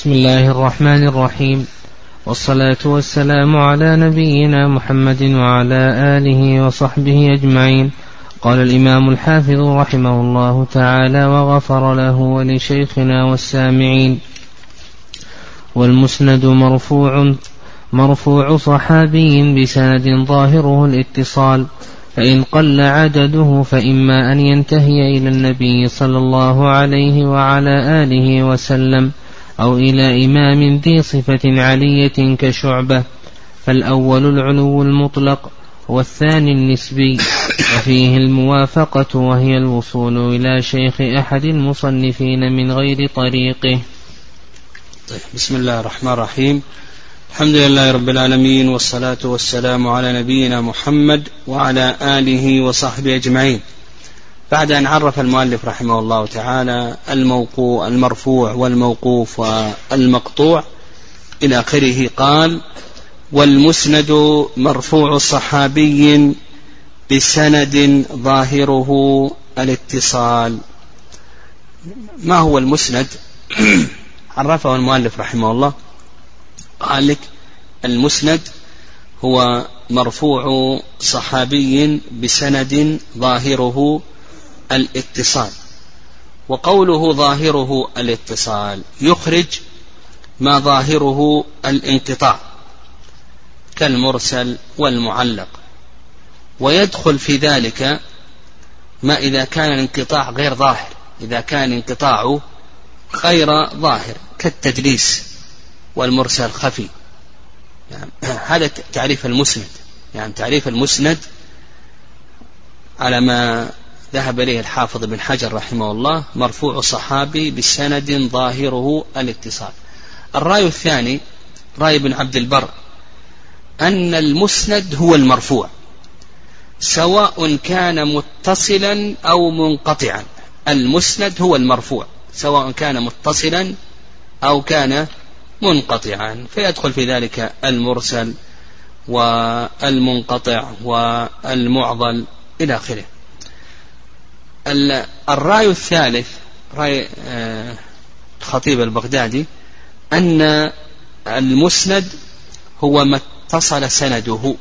بسم الله الرحمن الرحيم. والصلاة والسلام على نبينا محمد وعلى آله وصحبه أجمعين. قال الإمام الحافظ رحمه الله تعالى وغفر له ولشيخنا والسامعين. والمسند مرفوع مرفوع صحابي بسند ظاهره الاتصال. فإن قل عدده فإما أن ينتهي إلى النبي صلى الله عليه وعلى آله وسلم. أو إلى إمام ذي صفة علية كشعبة فالأول العلو المطلق والثاني النسبي وفيه الموافقة وهي الوصول إلى شيخ أحد المصنفين من غير طريقه. طيب بسم الله الرحمن الرحيم. الحمد لله رب العالمين والصلاة والسلام على نبينا محمد وعلى آله وصحبه أجمعين. بعد أن عرف المؤلف رحمه الله تعالى الموقوع المرفوع والموقوف والمقطوع إلى آخره قال والمسند مرفوع صحابي بسند ظاهره الاتصال. ما هو المسند؟ عرفه المؤلف رحمه الله. قال لك المسند هو مرفوع صحابي بسند ظاهره الاتصال. وقوله ظاهره الاتصال يخرج ما ظاهره الانقطاع كالمرسل والمعلق. ويدخل في ذلك ما إذا كان الانقطاع غير ظاهر إذا كان انقطاعه غير ظاهر كالتدليس والمرسل خفي. يعني هذا تعريف المسند. يعني تعريف المسند على ما ذهب إليه الحافظ بن حجر رحمه الله مرفوع صحابي بسند ظاهره الاتصال. الرأي الثاني رأي ابن عبد البر أن المسند هو المرفوع سواء كان متصلا أو منقطعا. المسند هو المرفوع سواء كان متصلا أو كان منقطعا. فيدخل في ذلك المرسل والمنقطع والمعضل إلى آخره. الرأي الثالث رأي آه، الخطيب البغدادي أن المسند هو ما اتصل سنده.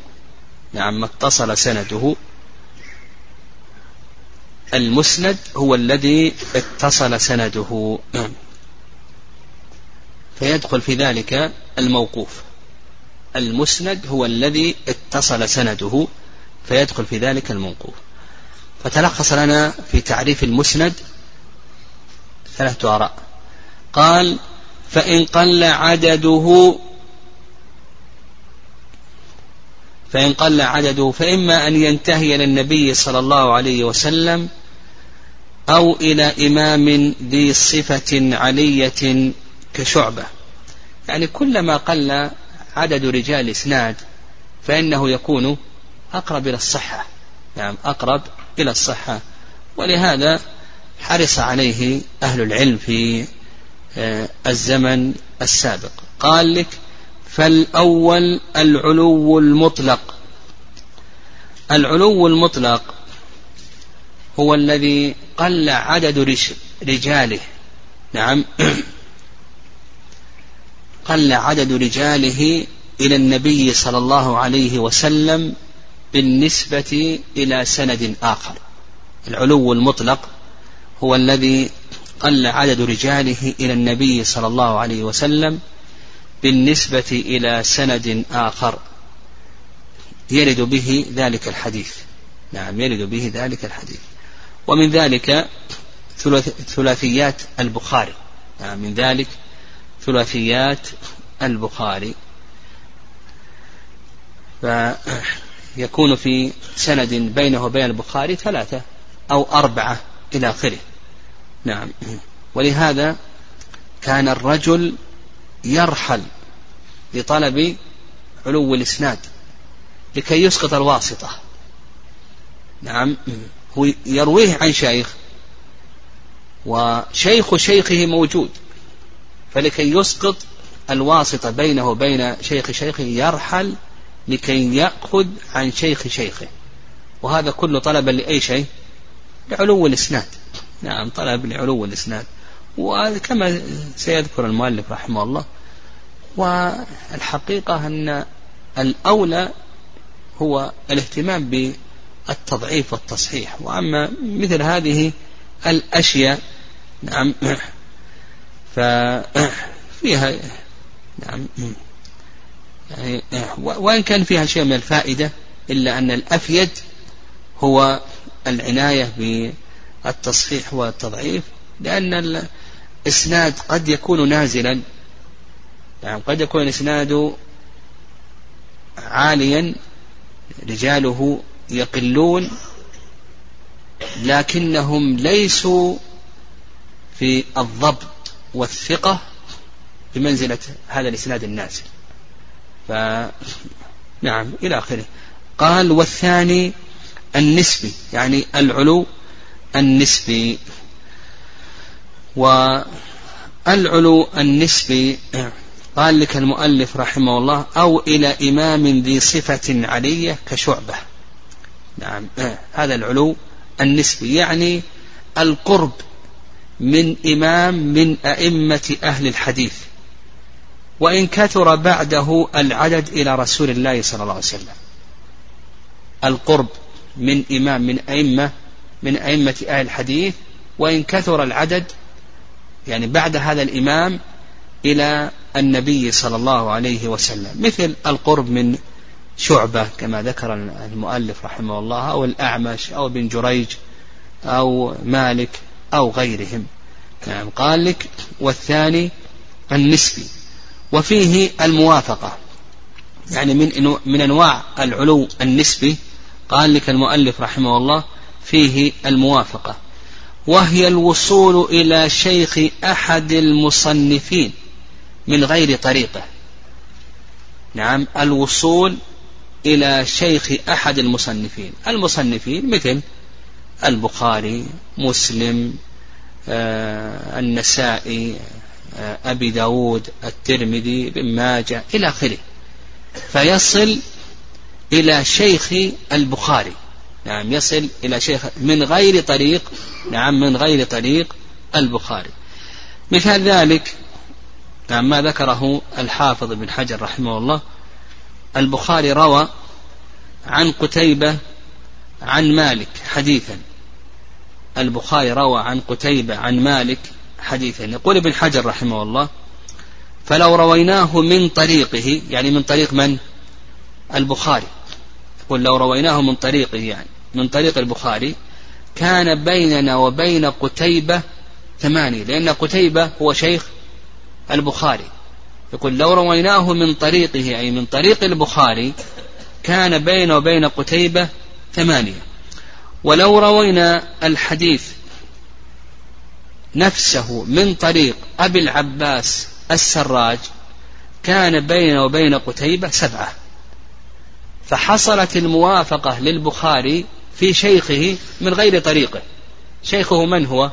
نعم ما اتصل سنده. المسند هو الذي اتصل سنده. فيدخل في ذلك الموقوف. المسند هو الذي اتصل سنده. فيدخل في ذلك الموقوف. فتلخص لنا في تعريف المسند ثلاثة آراء. قال فإن قل عدده فإن قل عدده فإما أن ينتهي إلى النبي صلى الله عليه وسلم أو إلى إمام ذي صفة علية كشعبة. يعني كلما قل عدد رجال الإسناد فإنه يكون أقرب إلى الصحة. نعم أقرب إلى الصحة. ولهذا حرص عليه أهل العلم في آه، الزمن السابق. قال لك فالأول العلو المطلق. العلو المطلق هو الذي قل عدد رجاله. نعم. قل عدد رجاله إلى النبي صلى الله عليه وسلم بالنسبة إلى سند آخر. العلو المطلق هو الذي قل عدد رجاله إلى النبي صلى الله عليه وسلم بالنسبة إلى سند آخر. يرد به ذلك الحديث. نعم يرد به ذلك الحديث. ومن ذلك ثلاثيات البخاري. نعم من ذلك ثلاثيات البخاري. فيكون في سند بينه وبين البخاري ثلاثة أو أربعة إلى آخره. نعم. ولهذا كان الرجل يرحل لطلب علو الإسناد لكي يسقط الواسطة. نعم. هو يرويه عن شيخ وشيخ شيخه موجود فلكي يسقط الواسطة بينه وبين شيخ شيخه يرحل لكي يأخذ عن شيخ شيخه. وهذا كله طلبا لأي شيء؟ لعلو الإسناد. نعم طلب لعلو الإسناد. وكما سيذكر المؤلف رحمه الله والحقيقة أن الأولى هو الاهتمام بالتضعيف والتصحيح. وأما مثل هذه الأشياء نعم ففيها نعم يعني وإن كان فيها شيء من الفائدة إلا أن الأفيد هو العناية بالتصحيح والتضعيف لأن الإسناد قد يكون نازلا. يعني قد يكون الإسناد عاليا رجاله يقلون لكنهم ليسوا في الضبط والثقة بمنزلة هذا الإسناد النازل. ف نعم إلى آخره. قال والثاني النسبي يعني العلو النسبي. والعلو النسبي قال لك المؤلف رحمه الله أو إلى إمام ذي صفة علية كشعبة. نعم هذا العلو النسبي يعني القرب من إمام من أئمة أهل الحديث. وإن كثر بعده العدد إلى رسول الله صلى الله عليه وسلم. القرب من إمام من أئمة من أئمة أهل الحديث وإن كثر العدد يعني بعد هذا الإمام إلى النبي صلى الله عليه وسلم. مثل القرب من شعبة كما ذكر المؤلف رحمه الله أو الأعمش أو بن جريج أو مالك أو غيرهم. نعم قال لك والثاني النسبي. وفيه الموافقة. يعني من من أنواع العلو النسبي قال لك المؤلف رحمه الله فيه الموافقة. وهي الوصول إلى شيخ أحد المصنفين من غير طريقة. نعم الوصول إلى شيخ أحد المصنفين. المصنفين مثل البخاري مسلم آه النسائي أبي داود الترمذي بن ماجة إلى آخره. فيصل إلى شيخ البخاري. نعم يصل إلى شيخ من غير طريق نعم من غير طريق البخاري. مثال ذلك نعم ما ذكره الحافظ بن حجر رحمه الله. البخاري روى عن قتيبة عن مالك حديثا. البخاري روى عن قتيبة عن مالك حديثا يقول ابن حجر رحمه الله فلو رويناه من طريقه يعني من طريق من؟ البخاري. يقول لو رويناه من طريقه يعني من طريق البخاري كان بيننا وبين قتيبة ثمانية لأن قتيبة هو شيخ البخاري. يقول لو رويناه من طريقه أي من طريق البخاري كان بينه وبين قتيبة ثمانية. ولو روينا الحديث نفسه من طريق أبي العباس السراج كان بينه وبين قتيبة سبعة. فحصلت الموافقة للبخاري في شيخه من غير طريقه. شيخه من هو؟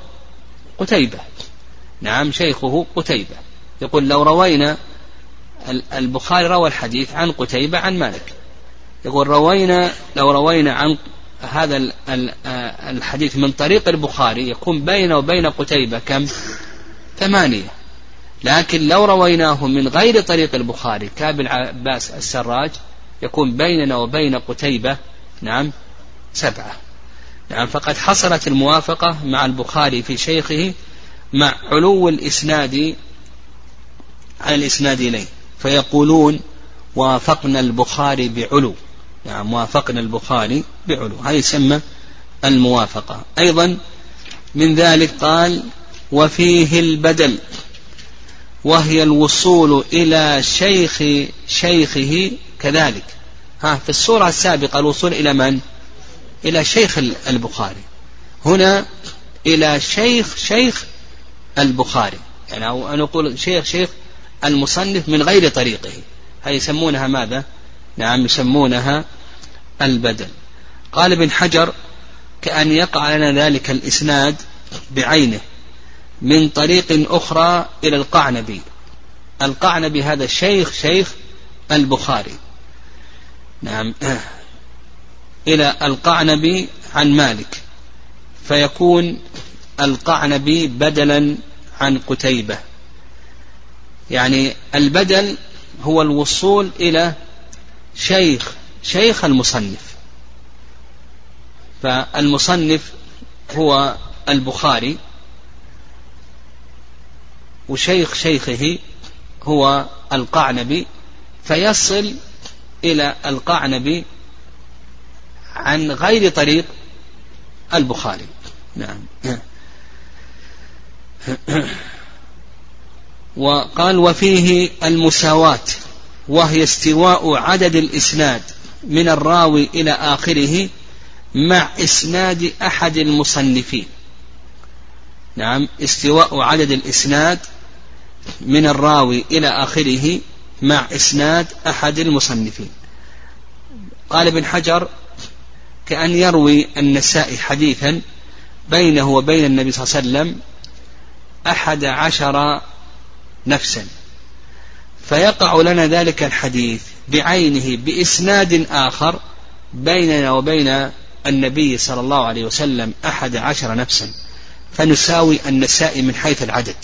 قتيبة. نعم شيخه قتيبة. يقول لو روينا البخاري روى الحديث عن قتيبة عن مالك. يقول روينا لو روينا عن هذا الحديث من طريق البخاري يكون بينه وبين قتيبة كم؟ ثمانية. لكن لو رويناه من غير طريق البخاري كابن عباس السراج يكون بيننا وبين قتيبة نعم سبعة. نعم فقد حصلت الموافقة مع البخاري في شيخه مع علو الإسناد عن الإسناد إليه. فيقولون وافقنا البخاري بعلو. نعم وافقنا البخاري بعلو. هذا يسمى الموافقة. أيضا من ذلك قال وفيه البدل وهي الوصول إلى شيخ شيخه كذلك. ها في الصورة السابقة الوصول إلى من؟ إلى شيخ البخاري. هنا إلى شيخ شيخ البخاري. يعني أو نقول شيخ شيخ المصنف من غير طريقه. هذه يسمونها ماذا؟ نعم يسمونها البدل. قال ابن حجر كأن يقع لنا ذلك الإسناد بعينه من طريق أخرى إلى القعنبي. القعنبي هذا الشيخ شيخ البخاري. نعم. إلى القعنبي عن مالك. فيكون القعنبي بدلا عن قتيبة. يعني البدل هو الوصول إلى شيخ شيخ المصنف. فالمصنف هو البخاري وشيخ شيخه هو القعنبي فيصل إلى القعنبي عن غير طريق البخاري. نعم. وقال وفيه المساواة وهي استواء عدد الإسناد من الراوي إلى آخره مع إسناد أحد المصنفين. نعم استواء عدد الإسناد من الراوي إلى آخره مع إسناد أحد المصنفين. قال ابن حجر كأن يروي النسائي حديثا بينه وبين النبي صلى الله عليه وسلم أحد عشر نفسا فيقع لنا ذلك الحديث بعينه بإسناد آخر بيننا وبين النبي صلى الله عليه وسلم أحد عشر نفسا. فنساوي النساء من حيث العدد.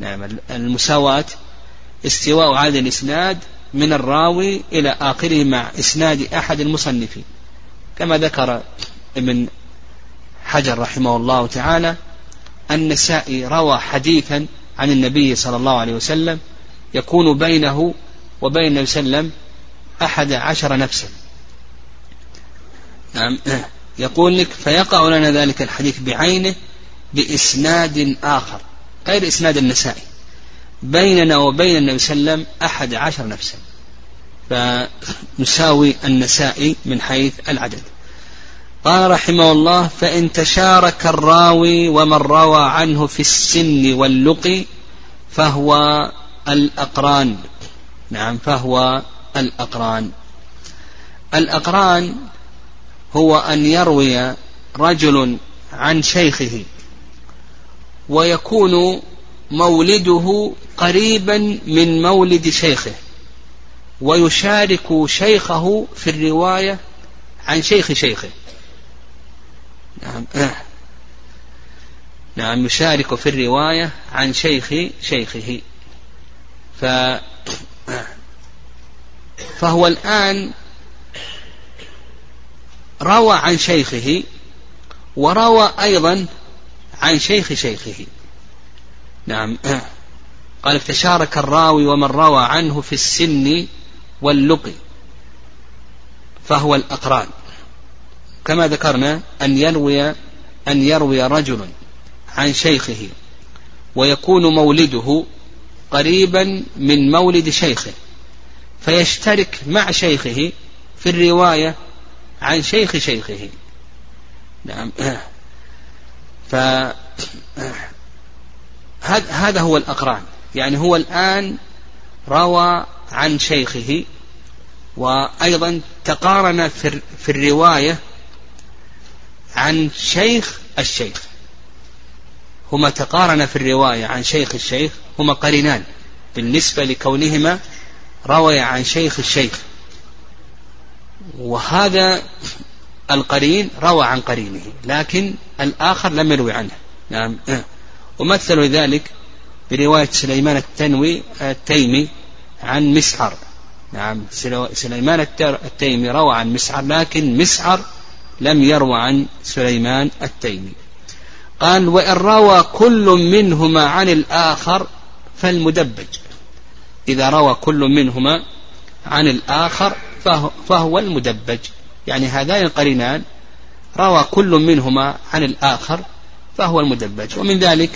نعم المساواة استواء عدد الإسناد من الراوي إلى آخره مع إسناد أحد المصنفين. كما ذكر ابن حجر رحمه الله تعالى النسائي روى حديثا عن النبي صلى الله عليه وسلم يكون بينه وبين النبي صلى الله عليه وسلم أحد عشر نفسا. نعم. يقول لك فيقع لنا ذلك الحديث بعينه بإسناد آخر غير إسناد النسائي. بيننا وبين النبي صلى الله عليه وسلم أحد عشر نفسا. فنساوي النسائي من حيث العدد. قال رحمه الله فإن تشارك الراوي ومن روى عنه في السن واللقي فهو الأقران. نعم فهو الأقران. الأقران هو أن يروي رجل عن شيخه ويكون مولده قريبا من مولد شيخه ويشارك شيخه في الرواية عن شيخ شيخه. نعم. نعم يشارك في الرواية عن شيخ شيخه. ف فهو الآن روى عن شيخه وروى أيضا عن شيخ شيخه. نعم. قال تشارك الراوي ومن روى عنه في السن واللقي فهو الأقران. كما ذكرنا أن يروي أن يروي رجل عن شيخه ويكون مولده قريبا من مولد شيخه فيشترك مع شيخه في الرواية عن شيخ شيخه. نعم. ف هذا هو الأقران. يعني هو الآن روى عن شيخه وأيضا تقارن في الرواية عن شيخ الشيخ. هما تقارن في الرواية عن شيخ الشيخ هما قرينان. بالنسبة لكونهما روي عن شيخ الشيخ. وهذا القرين روى عن قرينه لكن الآخر لم يروي عنه. نعم. ومثل ذلك برواية سليمان التنوي التيمي عن مسعر. نعم. سليمان التيمي روى عن مسعر لكن مسعر لم يروى عن سليمان التيمي. قال وإن روى كل منهما عن الآخر فالمدبج. إذا روى كل منهما عن الآخر فهو, المدبج. يعني هذان القرينان روى كل منهما عن الآخر فهو المدبج. ومن ذلك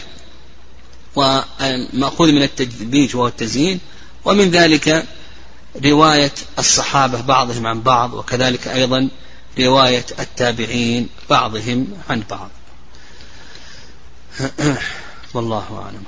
ومأخوذ من التدبيج وهو التزيين. ومن ذلك رواية الصحابة بعضهم عن بعض وكذلك أيضا رواية التابعين بعضهم عن بعض. والله أعلم.